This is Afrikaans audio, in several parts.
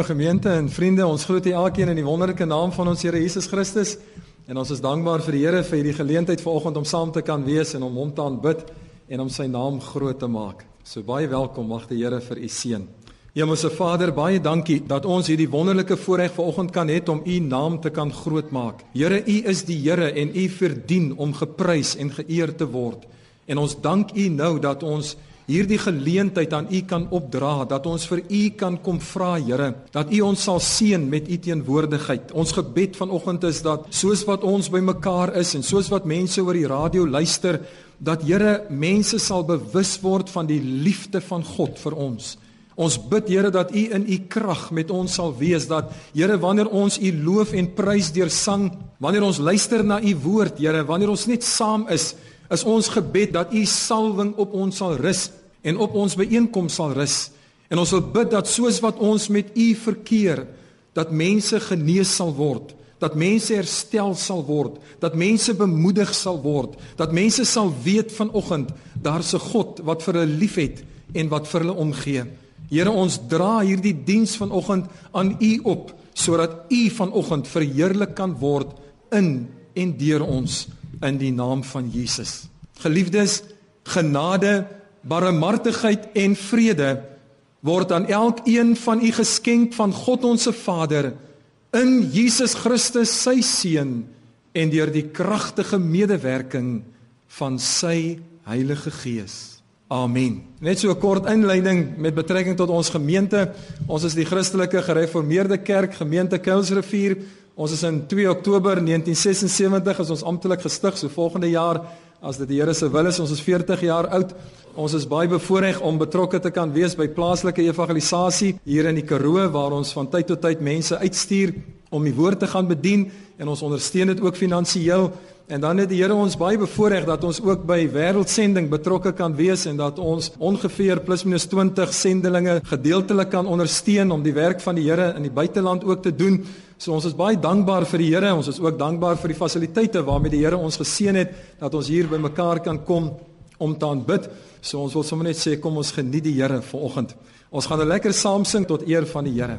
Liewe gemeente en vriende, ons groet u elkeen in die wonderlike naam van ons Here Jesus Christus. En ons is dankbaar vir die Here vir hierdie geleentheid vanoggend om saam te kan wees en om hom te aanbid en om sy naam groot te maak. So baie welkom, mag die Here vir u seën. Hemelse Vader, baie dankie dat ons hierdie wonderlike voorreg vanoggend kan hê om u naam te kan grootmaak. Here, u is die Here en u verdien om geprys en geëer te word. En ons dank u nou dat ons hierdie geleentheid aan U kan opdra dat ons vir U kan kom vra Here dat U ons sal seën met U teenwoordigheid. Ons gebed vanoggend is dat soos wat ons bymekaar is en soos wat mense oor die radio luister dat Here mense sal bewus word van die liefde van God vir ons. Ons bid Here dat U in U krag met ons sal wees dat Here wanneer ons U loof en prys deur sang, wanneer ons luister na U woord Here, wanneer ons net saam is, is ons gebed dat U salwing op ons sal rus en op ons byeenkoms sal rus. En ons wil bid dat soos wat ons met U verkeer, dat mense genees sal word, dat mense herstel sal word, dat mense bemoedig sal word, dat mense sal weet vanoggend daar's 'n God wat vir hulle liefhet en wat vir hulle omgee. Here, ons dra hierdie diens vanoggend aan U op sodat U vanoggend verheerlik kan word in en deur ons in die naam van Jesus. Geliefdes, genade barmhartigheid en vrede word aan elkeen van u geskenk van God ons se Vader in Jesus Christus sy seun en deur die kragtige medewerking van sy Heilige Gees. Amen. Net so 'n kort inleiding met betrekking tot ons gemeente. Ons is die Christelike Gereformeerde Kerk, gemeente Kuilsrivier. Ons is in 2 Oktober 1976 is ons amptelik gestig, so volgende jaar as dit die Here se wil is, ons is 40 jaar oud. Ons is baie bevoorreg om betrokke te kan wees by plaaslike evangelisasie hier in die Karoo waar ons van tyd tot tyd mense uitstuur om die woord te gaan bedien en ons ondersteun dit ook finansiëel. En dan het die Here ons baie bevoorreg dat ons ook by wêreldsending betrokke kan wees en dat ons ongeveer plus minus 20 sendelinge gedeeltelik kan ondersteun om die werk van die Here in die buiteland ook te doen. So ons is baie dankbaar vir die Here. Ons is ook dankbaar vir die fasiliteite waarmee die Here ons geseën het dat ons hier by mekaar kan kom om te aanbid. So ons wil sommer net sê kom ons geniet die Here vanoggend. Ons gaan 'n lekker saam sing tot eer van die Here.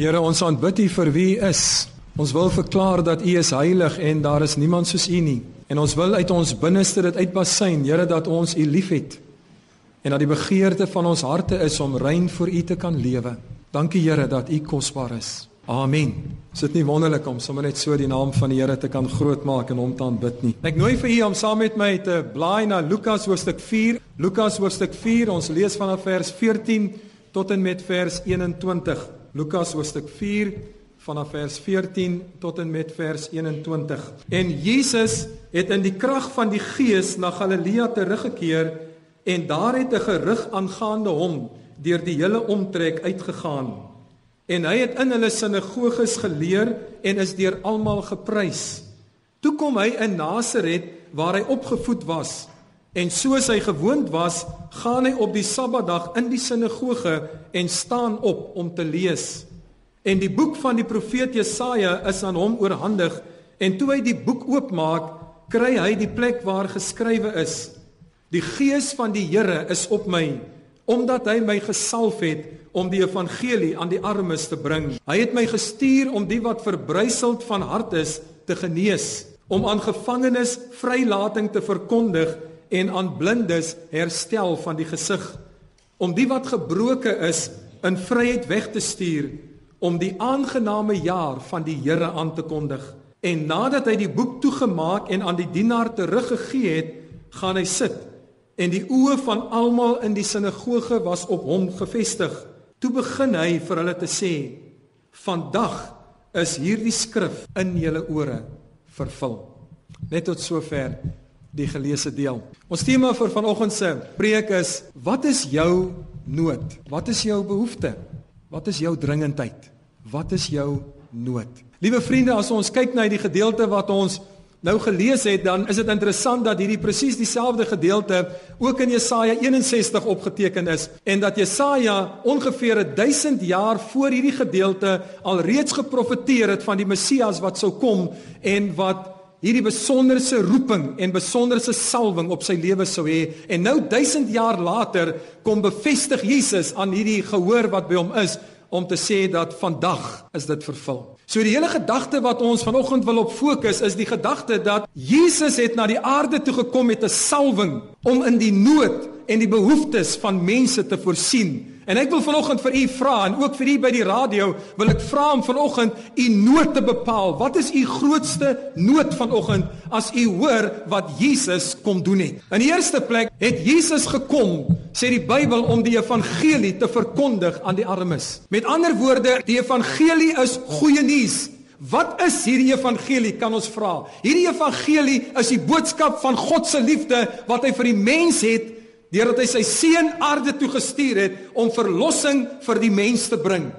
Here, ons aanbid U vir wie U is. Ons wil verklaar dat U is heilig en daar is niemand soos U nie. En ons wil uit ons binneste dit uitbasyn, Here, dat ons U liefhet en dat die begeerte van ons harte is om rein voor U te kan lewe. Dankie Here dat U kosbaar is. Amen. Is dit nie wonderlik om sommer net so die naam van die Here te kan grootmaak en hom te aanbid nie? Ek nooi vir u om saam met my te blaai na Lukas hoofstuk 4. Lukas hoofstuk 4, ons lees vanaf vers 14 tot en met vers 21. Lukas hoofstuk 4 vanaf vers 14 tot en met vers 21. En Jesus het in die krag van die Gees na Galilea teruggekeer en daar het 'n gerug aangaande hom deur die hele omtrek uitgegaan en hy het in hulle sinagoges geleer en is deur almal geprys. Toe kom hy in Nasaret waar hy opgevoed was en soos hy gewoond was, gaan hy op die Sabbatdag in die sinagoge en staan op om te lees. En die boek van die profeet Jesaja is aan hom oorhandig en toe hy die boek oopmaak, kry hy die plek waar geskrywe is: Die gees van die Here is op my omdat hy my gesalf het om die evangelie aan die armes te bring. Hy het my gestuur om die wat verbryseld van hart is te genees, om aan gevangenes vrylating te verkondig en aan blindes herstel van die gesig, om die wat gebroke is in vryheid weg te stuur, om die aangename jaar van die Here aan te kondig. En nadat hy die boek toegemaak en aan die dienaar teruggegee het, gaan hy sit en die oë van almal in die sinagoge was op hom gefestig. Toe begin hy vir hulle te sê: "Vandag is hierdie skrif in julle ore vervul." Net tot sover die geleesde deel. Ons tema vir vanoggend se preek is: Wat is jou nood? Wat is jou behoefte? Wat is jou dringendheid? Wat is jou nood? Liewe vriende, as ons kyk na die gedeelte wat ons nou gelees het, dan is dit interessant dat hierdie presies dieselfde gedeelte ook in Jesaja 61 opgeteken is en dat Jesaja ongeveer 1000 jaar voor hierdie gedeelte alreeds geprofeteer het van die Messias wat sou kom en wat hierdie besonderse roeping en besonderse salwing op sy lewe sou hê en nou 1000 jaar later kom bevestig Jesus aan hierdie gehoor wat by hom is om te sê dat vandag is dit vervul. So die hele gedagte wat ons vanoggend wil op fokus is die gedagte dat Jesus het na die aarde toe gekom met 'n salwing om in die nood en die behoeftes van mense te voorsien. En ek wil vanoggend vir u vra en ook vir u by die radio wil ek vra om vanoggend u nood te bepaal. Wat is u grootste nood vanoggend as u hoor wat Jesus kom doen het? In die eerste plek het Jesus gekom, sê die Bybel om die evangelie te verkondig aan die armes. Met ander woorde, die evangelie is goeie nuus. Wat is hierdie evangelie kan ons vra? Hierdie evangelie is die boodskap van God se liefde wat hy vir die mens het deurdat hy sy seun aarde toe gestuur het om verlossing vir die mens te bring.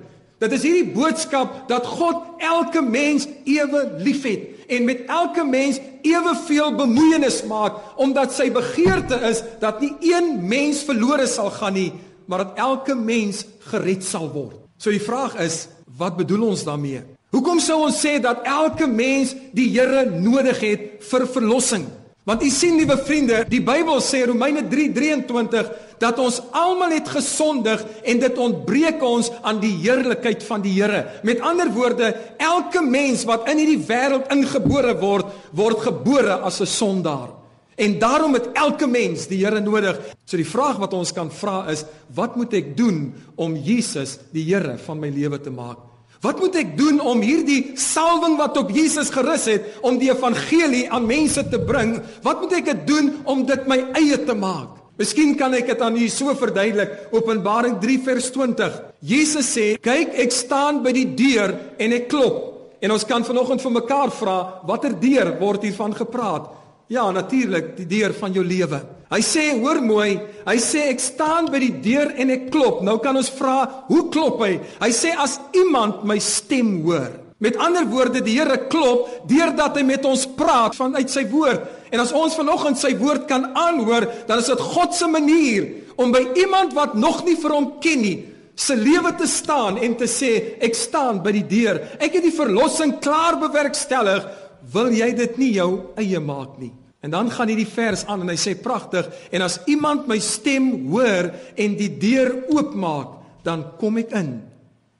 Dit is hierdie boodskap dat God elke mens ewe liefhet en met elke mens eweveel bemoeienis maak omdat sy begeerte is dat nie een mens verlore sal gaan nie, maar dat elke mens gered sal word. So die vraag is, wat bedoel ons daarmee? Hoekom sou ons sê dat elke mens die Here nodig het vir verlossing? Want u sien liewe vriende, die Bybel sê Romeine 3:23 dat ons almal het gesondig en dit ontbreek ons aan die heerlikheid van die Here. Met ander woorde, elke mens wat in hierdie wêreld ingebore word, word gebore as 'n sondaar. En daarom het elke mens die Here nodig. So die vraag wat ons kan vra is, wat moet ek doen om Jesus die Here van my lewe te maak? Wat moet ek doen om hierdie salwing wat op Jesus gerus het om die evangelie aan mense te bring? Wat moet ek doen om dit my eie te maak? Miskien kan ek dit aan u so verduidelik. Openbaring 3 vers 20. Jesus sê: "Kyk, ek staan by die deur en ek klop." En ons kan vanoggend vir mekaar vra, watter deur word hiervan gepraat? Ja, natuurlik, die deur van jou lewe. Hy sê, hoor mooi, hy sê ek staan by die deur en ek klop. Nou kan ons vra, hoe klop hy? Hy sê as iemand my stem hoor. Met ander woorde, die Here klop deurdat hy met ons praat vanuit sy woord. En as ons vanoggend sy woord kan aanhoor, dan is dit God se manier om by iemand wat nog nie vir hom ken nie, se lewe te staan en te sê, ek staan by die deur. Ek het die verlossing klaar bewerkstellig. Wil jy dit nie jou eie maak nie? En dan gaan hierdie vers aan en hy sê pragtig en as iemand my stem hoor en die deur oopmaak, dan kom ek in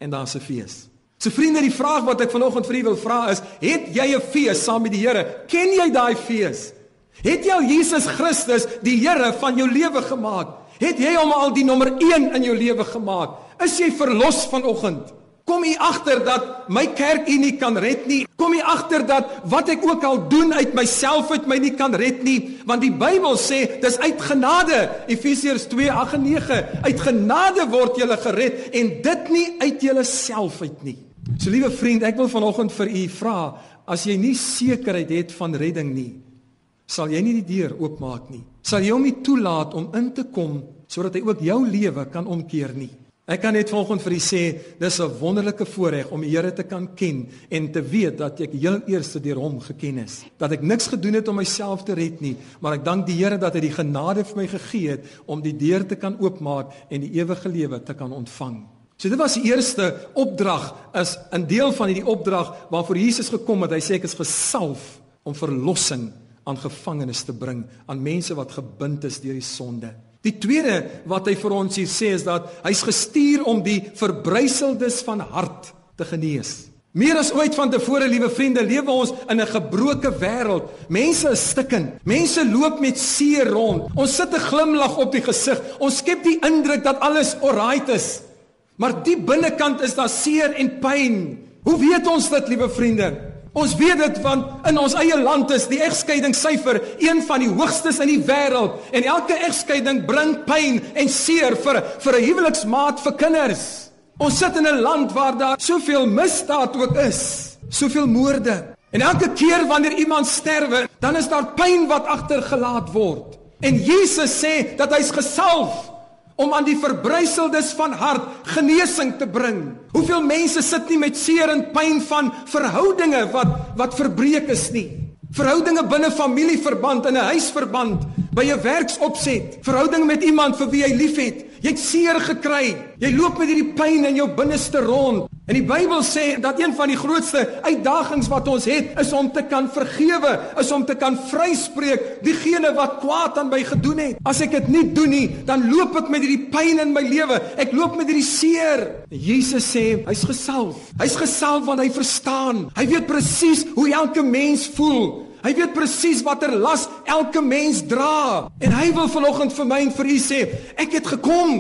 en daar's 'n fees. So vriende, die vraag wat ek vanoggend vir u wil vra is, het jy 'n fees saam met die Here? Ken jy daai fees? Het al Jesus Christus die Here van jou lewe gemaak? Het jy hom al die nommer 1 in jou lewe gemaak? Is jy verlos vanoggend? Kom u agter dat my kerk u nie kan red nie. Kom u agter dat wat ek ook al doen uit myself uit my nie kan red nie, want die Bybel sê dis uit genade. Efesiërs 2:8 en 9. Uit genade word jy gered en dit nie uit jouself uit nie. So liewe vriend, ek wil vanoggend vir u vra, as jy nie sekerheid het van redding nie, sal jy nie die deur oopmaak nie. Sal jy hom nie toelaat om in te kom sodat hy ook jou lewe kan omkeer nie. Ek kan net vanoggend vir u sê, dis 'n wonderlike voorreg om die Here te kan ken en te weet dat ek heel eers deur hom geken is. Dat ek niks gedoen het om myself te red nie, maar ek dank die Here dat hy die genade vir my gegee het om die deur te kan oopmaak en die ewige lewe te kan ontvang. So dit was die eerste opdrag is 'n deel van hierdie opdrag waarvoor Jesus gekom het. Hy sê ek is gesalf om verlossing aan gevangenes te bring, aan mense wat gebind is deur die sonde. Die tweede wat hy vir ons hier sê is dat hy's gestuur om die verbruiseldes van hart te genees. Meer as ooit van tevore, liewe vriende, lewe ons in 'n gebroke wêreld. Mense is stikken. Mense loop met seer rond. Ons sit 'n glimlag op die gesig. Ons skep die indruk dat alles oukei is. Maar diep binnekant is daar seer en pyn. Hoe weet ons dit, liewe vriende? Ons weet dit want in ons eie land is die egskeidingssyfer een van die hoogstes in die wêreld en elke egskeiding bring pyn en seer vir vir 'n huweliksmaat vir kinders. Ons sit in 'n land waar daar soveel misdaad ook is, soveel moorde. En elke keer wanneer iemand sterwe, dan is daar pyn wat agtergelaat word. En Jesus sê dat hy's gesalf om aan die verbruiseldes van hart genesing te bring. Hoeveel mense sit nie met seer en pyn van verhoudinge wat wat verbreek is nie. Verhoudinge binne familieverband in 'n huisverband, by 'n werksopset, verhouding met iemand vir wie jy liefhet. Jy het seer gekry. Jy loop met hierdie pyn in jou binneste rond. En die Bybel sê dat een van die grootste uitdagings wat ons het, is om te kan vergewe, is om te kan vryspreek diegene wat kwaad aan my gedoen het. As ek dit nie doen nie, dan loop ek met hierdie pyn in my lewe. Ek loop met hierdie seer. Jesus sê, hy's gesalf. Hy's gesalf want hy verstaan. Hy weet presies hoe elke mens voel. Hy weet presies watter las elke mens dra. En hy wil vanoggend vir my en vir u sê, ek het gekom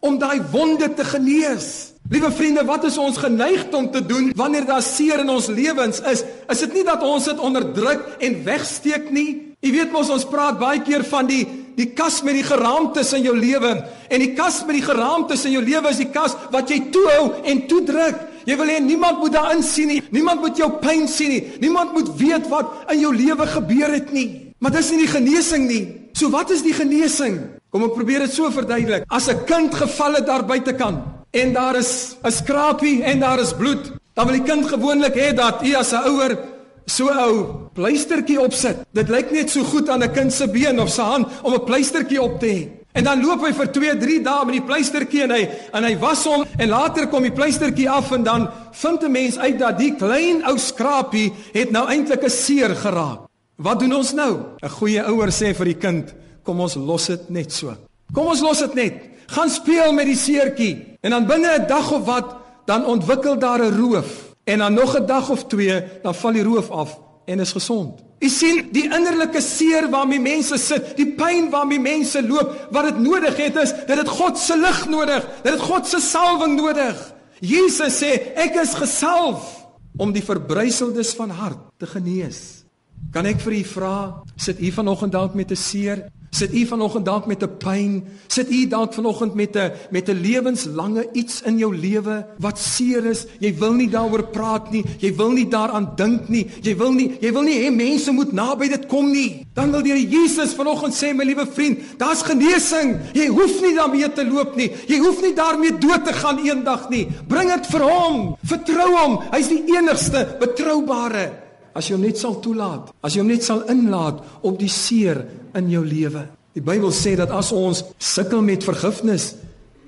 om daai wonde te genees. Liewe vriende, wat is ons geneig om te doen wanneer daar seer in ons lewens is? Is dit nie dat ons dit onderdruk en wegsteek nie? Jy weet mos ons praat baie keer van die die kas met die geraamtes in jou lewe en die kas met die geraamtes in jou lewe is die kas wat jy toehou en toedruk. Jy wil hê niemand moet daarin sien nie. Niemand moet jou pyn sien nie. Niemand moet weet wat in jou lewe gebeur het nie. Maar dis nie die genesing nie. So wat is die genesing? Kom ek probeer dit so verduidelik. As 'n kind geval het daar buitekant en daar is 'n skrapie en daar is bloed, dan wil die kind gewoonlik hê dat u as 'n ouer so ou pleistertjie opsit. Dit lyk net so goed aan 'n kind se been of se hand om 'n pleistertjie op te hê. En dan loop hy vir 2, 3 dae met die pleistertjie en hy en hy was hom en later kom die pleistertjie af en dan vind 'n mens uit dat die klein ou skrapie het nou eintlik 'n seer geraak. Wat doen ons nou? 'n Goeie ouer sê vir die kind, kom ons los dit net so. Kom ons los dit net. Gaan speel met die seertjie. En dan binne 'n dag of wat, dan ontwikkel daar 'n roof. En dan nog 'n dag of 2, dan val die roof af en is gesond. U sien die innerlike seer waarmee mense sit, die pyn waarmee mense loop, wat dit nodig het is dat dit God se lig nodig, dat dit God se salwing nodig. Jesus sê ek is gesalf om die verbruiseldes van hart te genees. Kan ek vir u vra, sit u vanoggend dalk met 'n seer? Sit u vanoggend dalk met 'n pyn? Sit u dalk vanoggend met 'n met 'n lewenslange iets in jou lewe wat seer is? Jy wil nie daaroor praat nie. Jy wil nie daaraan dink nie. Jy wil nie jy wil nie hê mense moet naby dit kom nie. Dan wil die Here Jesus vanoggend sê, my liewe vriend, daar's genesing. Jy hoef nie daarmee te loop nie. Jy hoef nie daarmee dood te gaan eendag nie. Bring dit vir hom. Vertrou hom. Hy's die enigste betroubare as jy hom net sal toelaat, as jy hom net sal inlaat op die seer in jou lewe. Die Bybel sê dat as ons sukkel met vergifnis,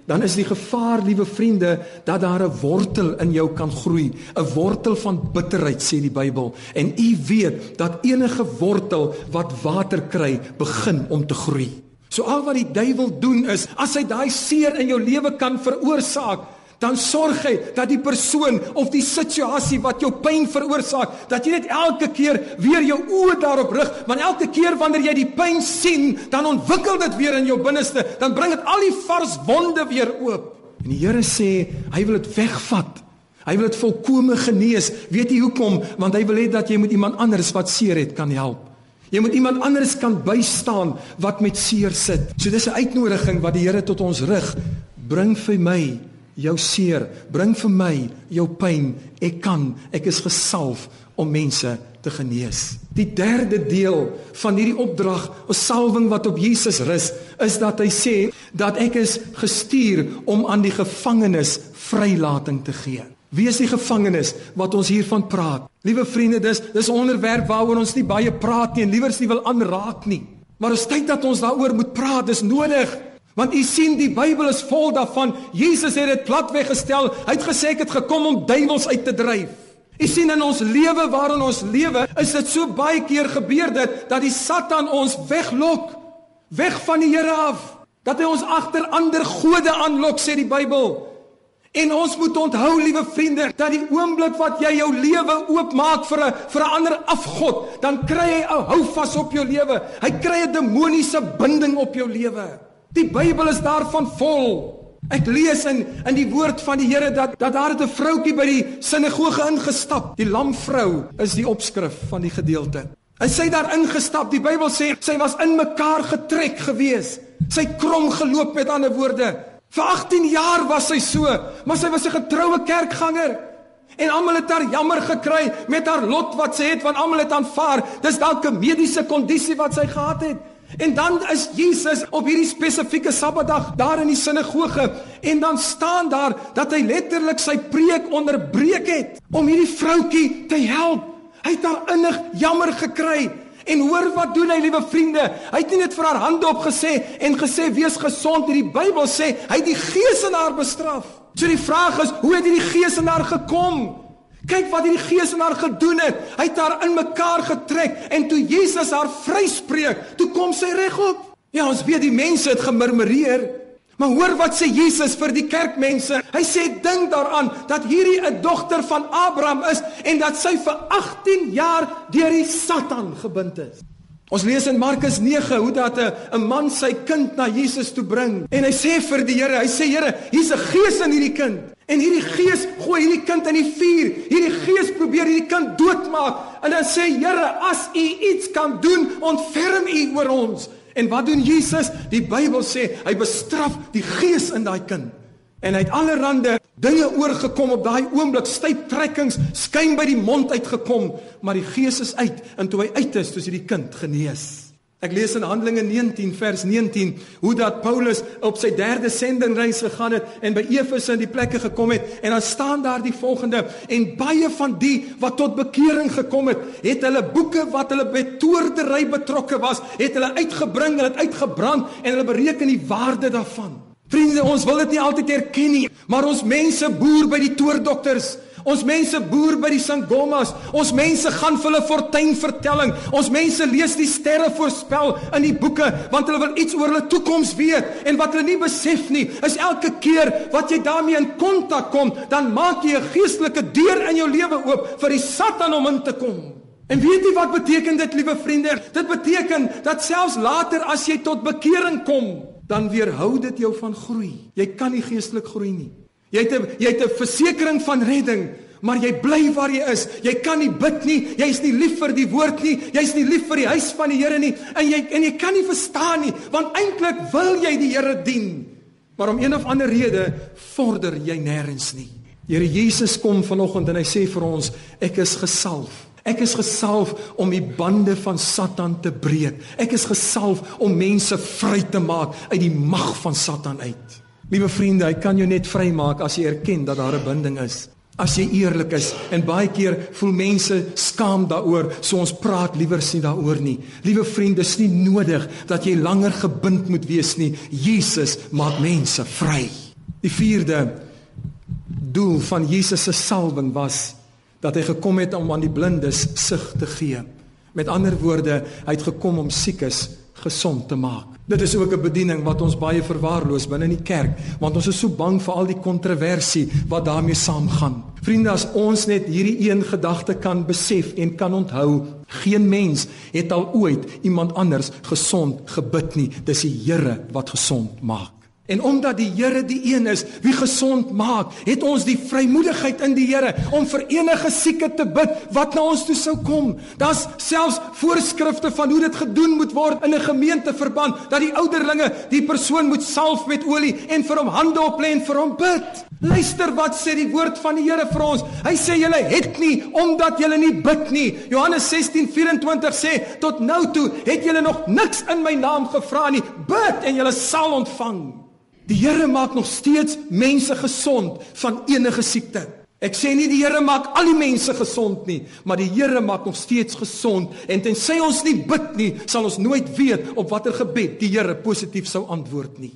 dan is die gevaar, liewe vriende, dat daar 'n wortel in jou kan groei, 'n wortel van bitterheid sê die Bybel. En u weet dat enige wortel wat water kry, begin om te groei. So al wat die duiwel doen is, as hy daai seer in jou lewe kan veroorsaak, dan sorg hy dat die persoon of die situasie wat jou pyn veroorsaak, dat jy net elke keer weer jou oë daarop rig, want elke keer wanneer jy die pyn sien, dan ontwikkel dit weer in jou binneste, dan bring dit al die vars wonde weer oop. En die Here sê, hy wil dit wegvat. Hy wil dit volkome genees. Weet jy hoekom? Want hy wil hê dat jy met iemand anders wat seer het kan help. Jy moet iemand anders kan bystaan wat met seer sit. So dis 'n uitnodiging wat die Here tot ons rig. Bring vir my jou seer, bring vir my jou pyn. Ek kan, ek is gesalf om mense te genees. Die derde deel van hierdie opdrag, 'n salwing wat op Jesus rus, is dat hy sê dat ek is gestuur om aan die gevangenes vrylating te gee. Wie is die gevangenes wat ons hiervan praat? Liewe vriende, dis dis 'n onderwerp waaroor ons nie baie praat nie en liewers nie wil aanraak nie. Maar is tyd dat ons daaroor moet praat, dis nodig. Want u sien die Bybel is vol daarvan. Jesus het dit plat weggestel. Hy het gesê ek het gekom om duiwels uit te dryf. U sien in ons lewe waarin ons lewe, is dit so baie keer gebeur dit dat die Satan ons weglok, weg van die Here af. Dat hy ons agter ander gode aanlok, sê die Bybel. En ons moet onthou, liewe vriende, dat die oomblik wat jy jou lewe oopmaak vir 'n vir 'n ander afgod, dan kry hy 'n houvas op jou lewe. Hy kry 'n demoniese binding op jou lewe. Die Bybel is daarvan vol. Ek lees in in die woord van die Here dat dat daar 'n vroutjie by die sinagoge ingestap. Die lamvrou is die opskrif van die gedeelte. En sy het daar ingestap. Die Bybel sê sy was in mekaar getrek gewees. Sy krom geloop met ander woorde. Vir 18 jaar was sy so, maar sy was 'n getroue kerkganger. En almal het haar jammer gekry met haar lot wat sy het, want almal het aanvaar dis dalk 'n mediese kondisie wat sy gehad het. En dan is Jesus op hierdie spesifieke Sabbatdag daar in die sinagoge en dan staan daar dat hy letterlik sy preek onderbreek het om hierdie vroutjie te help. Hy het haar innig jammer gekry En hoor wat doen hy, liewe vriende? Hy het nie net vir haar hande opgesê en gesê wees gesond, hierdie Bybel sê hy het die gees in haar bestraf. So die vraag is, hoe het hierdie gees in haar gekom? Kyk wat hierdie gees in haar gedoen het. Hy het haar in mekaar getrek en toe Jesus haar vryspreek, toe kom sy regop. Ja, ons weet die mense het gemurmureer. Maar hoor wat sê Jesus vir die kerkmense. Hy sê dink daaraan dat hierdie 'n dogter van Abraham is en dat sy vir 18 jaar deur die Satan gebind is. Ons lees in Markus 9 hoe dat 'n man sy kind na Jesus toe bring en hy sê vir die Here, hy sê Here, hier's 'n gees in hierdie kind. En hierdie gees gooi hierdie kind in die vuur. Hierdie gees probeer hierdie kind doodmaak. En dan sê Here, as U iets kan doen, ontferm U oor ons. En wat doen Jesus? Die Bybel sê hy bestraf die gees in daai kind. En hy het allerlei dinge oorgekom op daai oomblik, styptrekkings skyn by die mond uitgekom, maar die gees is uit en toe hy uit is, toe is die kind genees. Ek lees in Handelinge 19 vers 19 hoe dat Paulus op sy derde sendingreis gegaan het en by Efese in die plekke gekom het en dan staan daar die volgende en baie van die wat tot bekering gekom het, het hulle boeke wat hulle by toordery betrokke was, het hulle uitgebring en dit uitgebrand en hulle bereken die waarde daarvan. Vriende, ons wil dit nie altyd erken nie, maar ons mense boer by die toordokters Ons mense boer by die sangomas. Ons mense gaan vir hulle fortuinvertelling. Ons mense lees die sterre voorspel in die boeke want hulle wil iets oor hulle toekoms weet en wat hulle nie besef nie is elke keer wat jy daarmee in kontak kom, dan maak jy 'n geestelike deur in jou lewe oop vir die Satan om in te kom. En weet jy wat beteken dit, liewe vriende? Dit beteken dat selfs later as jy tot bekering kom, dan weerhou dit jou van groei. Jy kan nie geestelik groei nie. Jy het 'n jy het 'n versekering van redding, maar jy bly waar jy is. Jy kan nie bid nie. Jy's nie lief vir die woord nie. Jy's nie lief vir die huis van die Here nie. En jy en jy kan nie verstaan nie, want eintlik wil jy die Here dien. Maar om een of ander rede vorder jy nêrens nie. Here Jesus kom vanoggend en hy sê vir ons, ek is gesalf. Ek is gesalf om die bande van Satan te breek. Ek is gesalf om mense vry te maak uit die mag van Satan uit. Liewe vriende, hy kan jou net vrymaak as jy erken dat daar 'n binding is. As jy eerlik is en baie keer voel mense skaam daaroor, so ons praat liewer sien daaroor nie. Liewe vriende, dis nie nodig dat jy langer gebind moet wees nie. Jesus maak mense vry. Die vierde doel van Jesus se salwing was dat hy gekom het om aan die blindes sig te gee. Met ander woorde, hy het gekom om siekes gesond te maak. Dit is ook 'n bediening wat ons baie verwaarloos binne in die kerk, want ons is so bang vir al die kontroversie wat daarmee saamgaan. Vriende, as ons net hierdie een gedagte kan besef en kan onthou, geen mens het al ooit iemand anders gesond gebid nie. Dis die Here wat gesond maak. En omdat die Here die een is wie gesond maak, het ons die vrymoedigheid in die Here om vir enige sieke te bid wat na ons toe sou kom. Daar's selfs voorskrifte van hoe dit gedoen moet word in 'n gemeenteverband dat die ouderlinge die persoon moet salf met olie en vir hom hande oplê en vir hom bid. Luister wat sê die woord van die Here vir ons. Hy sê julle het nie omdat julle nie bid nie. Johannes 16:24 sê tot nou toe het julle nog niks in my naam gevra nie. Bid en julle sal ontvang. Die Here maak nog steeds mense gesond van enige siekte. Ek sê nie die Here maak al die mense gesond nie, maar die Here maak nog steeds gesond en tensy ons nie bid nie, sal ons nooit weet op watter gebed die Here positief sou antwoord nie.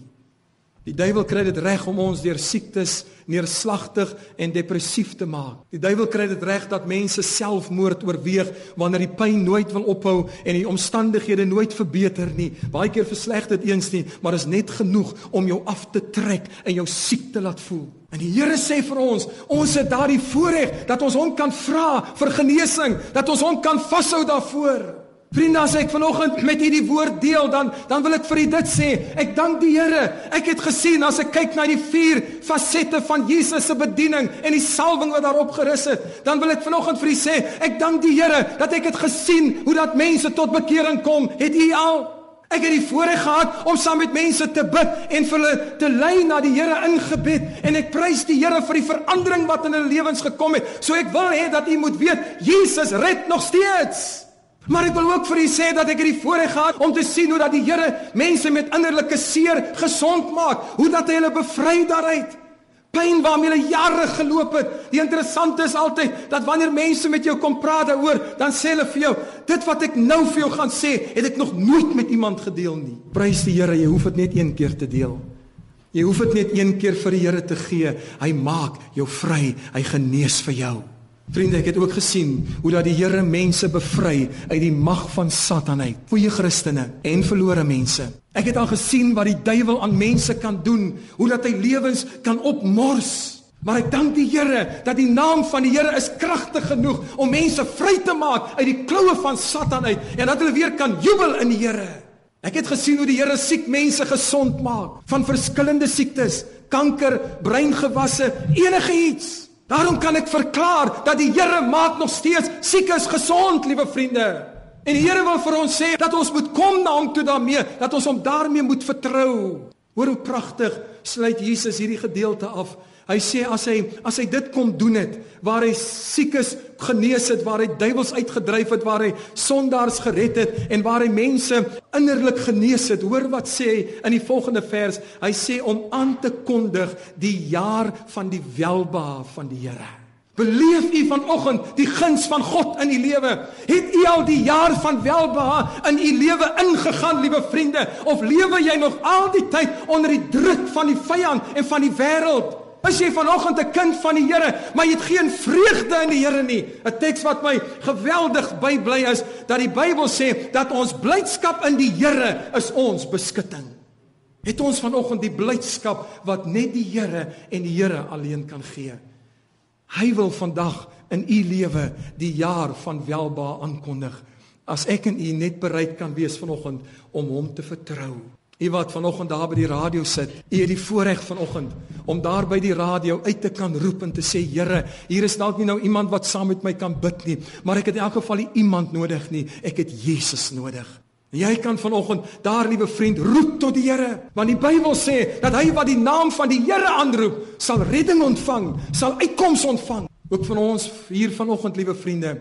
Die duiwel kry dit reg om ons deur siektes neerslagtig en depressief te maak. Die duiwel kry dit reg dat mense selfmoord oorweeg wanneer die pyn nooit wil ophou en die omstandighede nooit verbeter nie. Baie keer versleg dit eens nie, maar is net genoeg om jou af te trek en jou siek te laat voel. En die Here sê vir ons, ons het daardie voorreg dat ons hom kan vra vir genesing, dat ons hom kan vashou daarvoor. Vriende, as ek vanoggend met u die woord deel, dan dan wil ek vir u dit sê. Ek dank die Here. Ek het gesien as ek kyk na die vier fasette van Jesus se bediening en die salwing wat daarop gerus het, dan wil ek vanoggend vir u sê, ek dank die Here dat ek het gesien hoe dat mense tot bekering kom. Het u al Ek het die voorreg gehad om saam met mense te bid en vir hulle te lei na die Here in gebed en ek prys die Here vir die verandering wat in hulle lewens gekom het. So ek wil hê dat u moet weet, Jesus red nog steeds. Maar ek wil ook vir u sê dat ek hierdie voorreg gehad om te sien hoe dat die Here mense met innerlike seer gesond maak, hoe dat hy hulle bevry daaruit. Pyn waarmee hulle jare geloop het. Die interessante is altyd dat wanneer mense met jou kom praat daaroor, dan sê hulle vir jou, dit wat ek nou vir jou gaan sê, het ek nog nooit met iemand gedeel nie. Prys die Here, jy hoef dit net een keer te deel. Jy hoef dit net een keer vir die Here te gee. Hy maak jou vry, hy genees vir jou. Vriende, ek het ook gesien hoe dat die Here mense bevry uit die mag van Satan uit. Goeie Christene en verlore mense. Ek het al gesien wat die duiwel aan mense kan doen, hoe dat hy lewens kan opmors. Maar ek dank die Here dat die naam van die Here is kragtig genoeg om mense vry te maak uit die kloue van Satan uit en dat hulle weer kan jubel in die Here. Ek het gesien hoe die Here siek mense gesond maak van verskillende siektes, kanker, breingewasse, enige iets. Daarom kan ek verklaar dat die Here maak nog steeds siekes gesond, liewe vriende. En die Here wil vir ons sê dat ons moet kom na hom toe daarmee, dat ons hom daarmee moet vertrou. Hoor hoe pragtig sluit Jesus hierdie gedeelte af. Hy sê as hy as hy dit kom doen het waar hy siekes genees het, waar hy duiwels uitgedryf het, waar hy sondaars gered het en waar hy mense innerlik genees het. Hoor wat sê hy in die volgende vers? Hy sê om aan te kondig die jaar van die welbehae van die Here. Beleef u vanoggend die guns van God in u lewe? Het u al die jaar van welbehae in u lewe ingegaan, liewe vriende, of lewe jy nog al die tyd onder die druk van die vyand en van die wêreld? Is jy vanoggend 'n kind van die Here, maar jy het geen vreugde in die Here nie? 'n Teks wat my geweldig bybly is, dat die Bybel sê dat ons blydskap in die Here is ons beskutting. Het ons vanoggend die blydskap wat net die Here en die Here alleen kan gee? Hy wil vandag in u lewe die jaar van welba aankondig. As ek en u net bereid kan wees vanoggend om hom te vertrou. U wat vanoggend daar by die radio sit, u het die voorreg vanoggend om daar by die radio uit te kan roep en te sê Here, hier is dalk nie nou iemand wat saam met my kan bid nie, maar ek het in elk geval nie iemand nodig nie, ek het Jesus nodig. En jy kan vanoggend daar liewe vriend roep tot die Here, want die Bybel sê dat hy wat die naam van die Here aanroep, sal redding ontvang, sal uitkoms ontvang. Ook van ons hier vanoggend liewe vriende,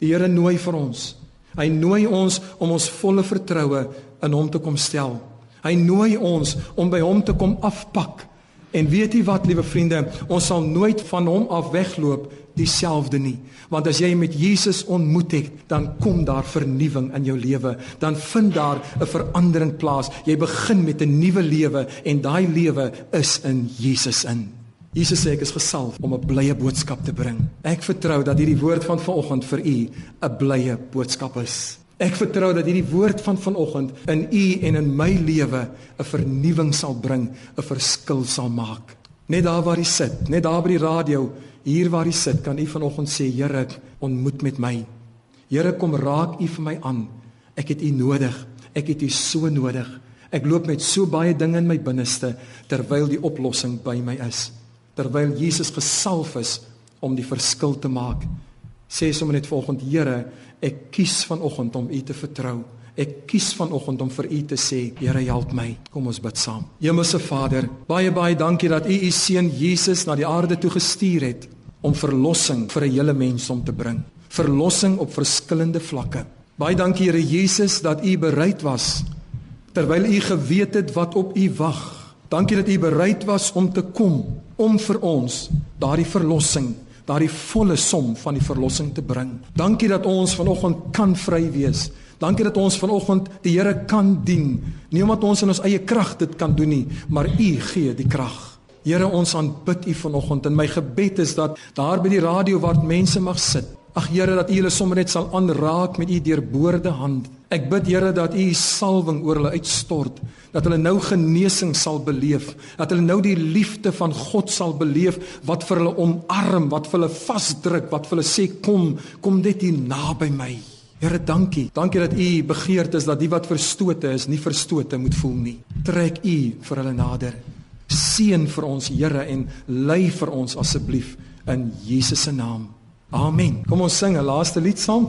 die Here nooi vir ons. Hy nooi ons om ons volle vertroue in hom te kom stel. Hy nooi ons om by hom te kom afpak. En weet jy wat, liewe vriende, ons sal nooit van hom af wegloop dieselfde nie. Want as jy met Jesus ontmoet het, dan kom daar vernuwing in jou lewe. Dan vind daar 'n verandering plaas. Jy begin met 'n nuwe lewe en daai lewe is in Jesus in. Jesus sê ek is gesalf om 'n blye boodskap te bring. Ek vertrou dat hierdie woord van vanoggend vir u 'n blye boodskap is. Ek vertrou dat hierdie woord van vanoggend in u en in my lewe 'n vernuwing sal bring, 'n verskil sal maak. Net daar waar jy sit, net daar by die radio, hier waar jy sit, kan u vanoggend sê, Here, ontmoet met my. Here, kom raak u vir my aan. Ek het u nodig. Ek het u so nodig. Ek loop met so baie dinge in my binneste terwyl die oplossing by my is. Terwyl Jesus gesalf is om die verskil te maak. Sê sommer net volgende Here, ek kies vanoggend om U te vertrou. Ek kies vanoggend om vir U te sê, Here, help my. Kom ons bid saam. Hemelse Vader, baie baie dankie dat U U seun Jesus na die aarde toe gestuur het om verlossing vir 'n hele mensdom te bring. Verlossing op verskillende vlakke. Baie dankie Here Jesus dat U bereid was terwyl U geweet het wat op U wag. Dankie dat U bereid was om te kom om vir ons daardie verlossing daardie volle som van die verlossing te bring. Dankie dat ons vanoggend kan vry wees. Dankie dat ons vanoggend die Here kan dien. Nie omdat ons in ons eie krag dit kan doen nie, maar U gee die krag. Here, ons aanbid U vanoggend en my gebed is dat daar by die radio waar mense mag sit, ag Here dat U hulle sommer net sal aanraak met U deurboorde hand. Ek bid Here dat U salwing oor hulle uitstort, dat hulle nou genesing sal beleef, dat hulle nou die liefde van God sal beleef wat vir hulle omarm, wat vir hulle vasdruk, wat vir hulle sê kom, kom net hier naby my. Here, dankie. Dankie dat U begeerd is dat die wat verstote is, nie verstote moet voel nie. Trek U vir hulle nader. Seën vir ons Here en lei vir ons asseblief in Jesus se naam. Amen. Kom ons sing 'n laaste lied saam.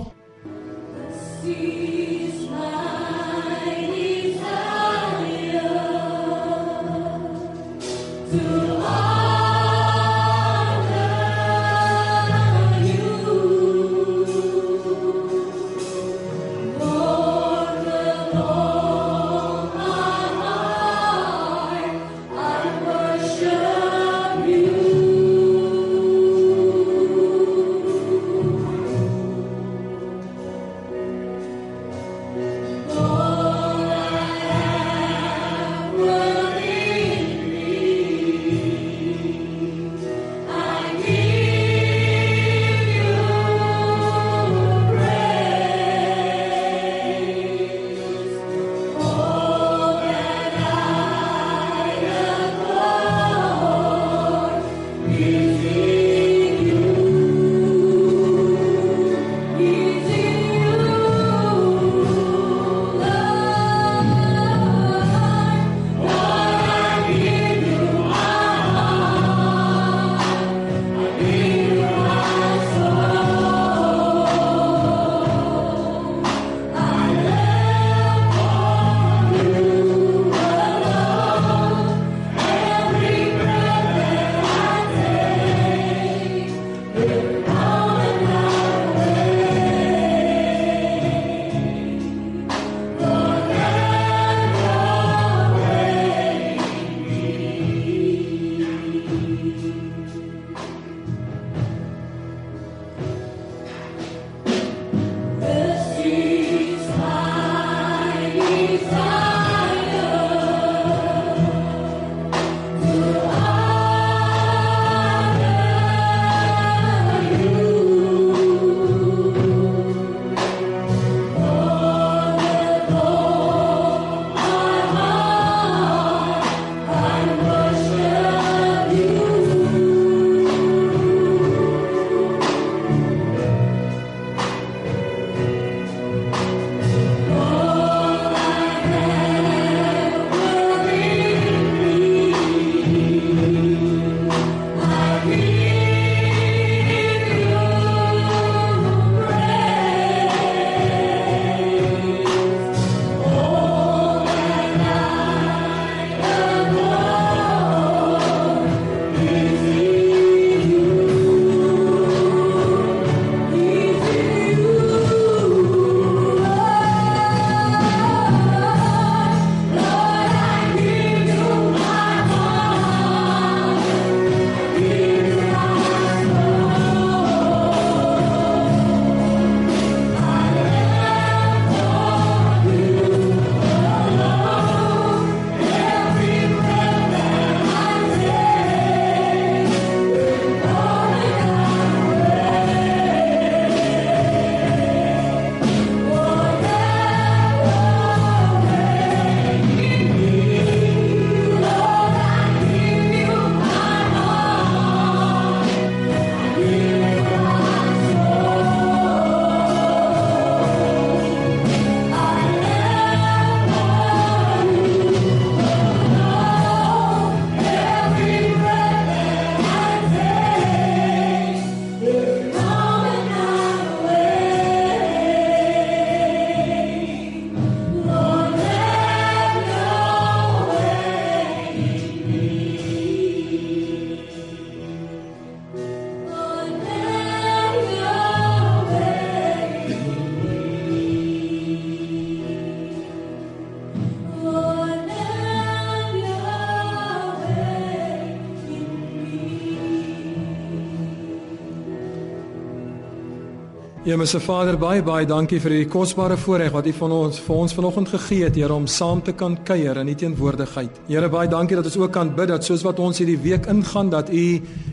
Hemelse Vader, baie baie dankie vir hierdie kosbare voorreg wat U van ons vir ons vanoggend gegee het, Here, om saam te kan kuier in U teenwoordigheid. Here, baie dankie dat ons ook kan bid dat soos wat ons hierdie week ingaan, dat U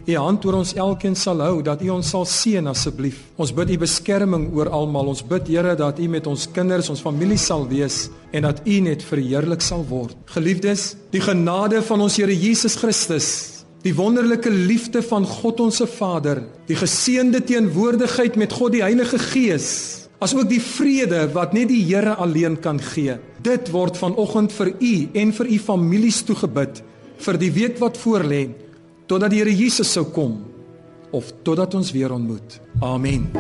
U hand oor ons elkeen sal hou, dat U ons sal seën asseblief. Ons bid U beskerming oor almal. Ons bid, Here, dat U met ons kinders, ons familie sal wees en dat U net verheerlik sal word. Geliefdes, die genade van ons Here Jesus Christus Die wonderlike liefde van God ons se Vader, die geseënde teenwoordigheid met God die Heilige Gees, asook die vrede wat net die Here alleen kan gee. Dit word vanoggend vir u en vir u families toegebid vir die week wat voorlê totdat die Here Jesus sou kom of totdat ons weer ontmoet. Amen.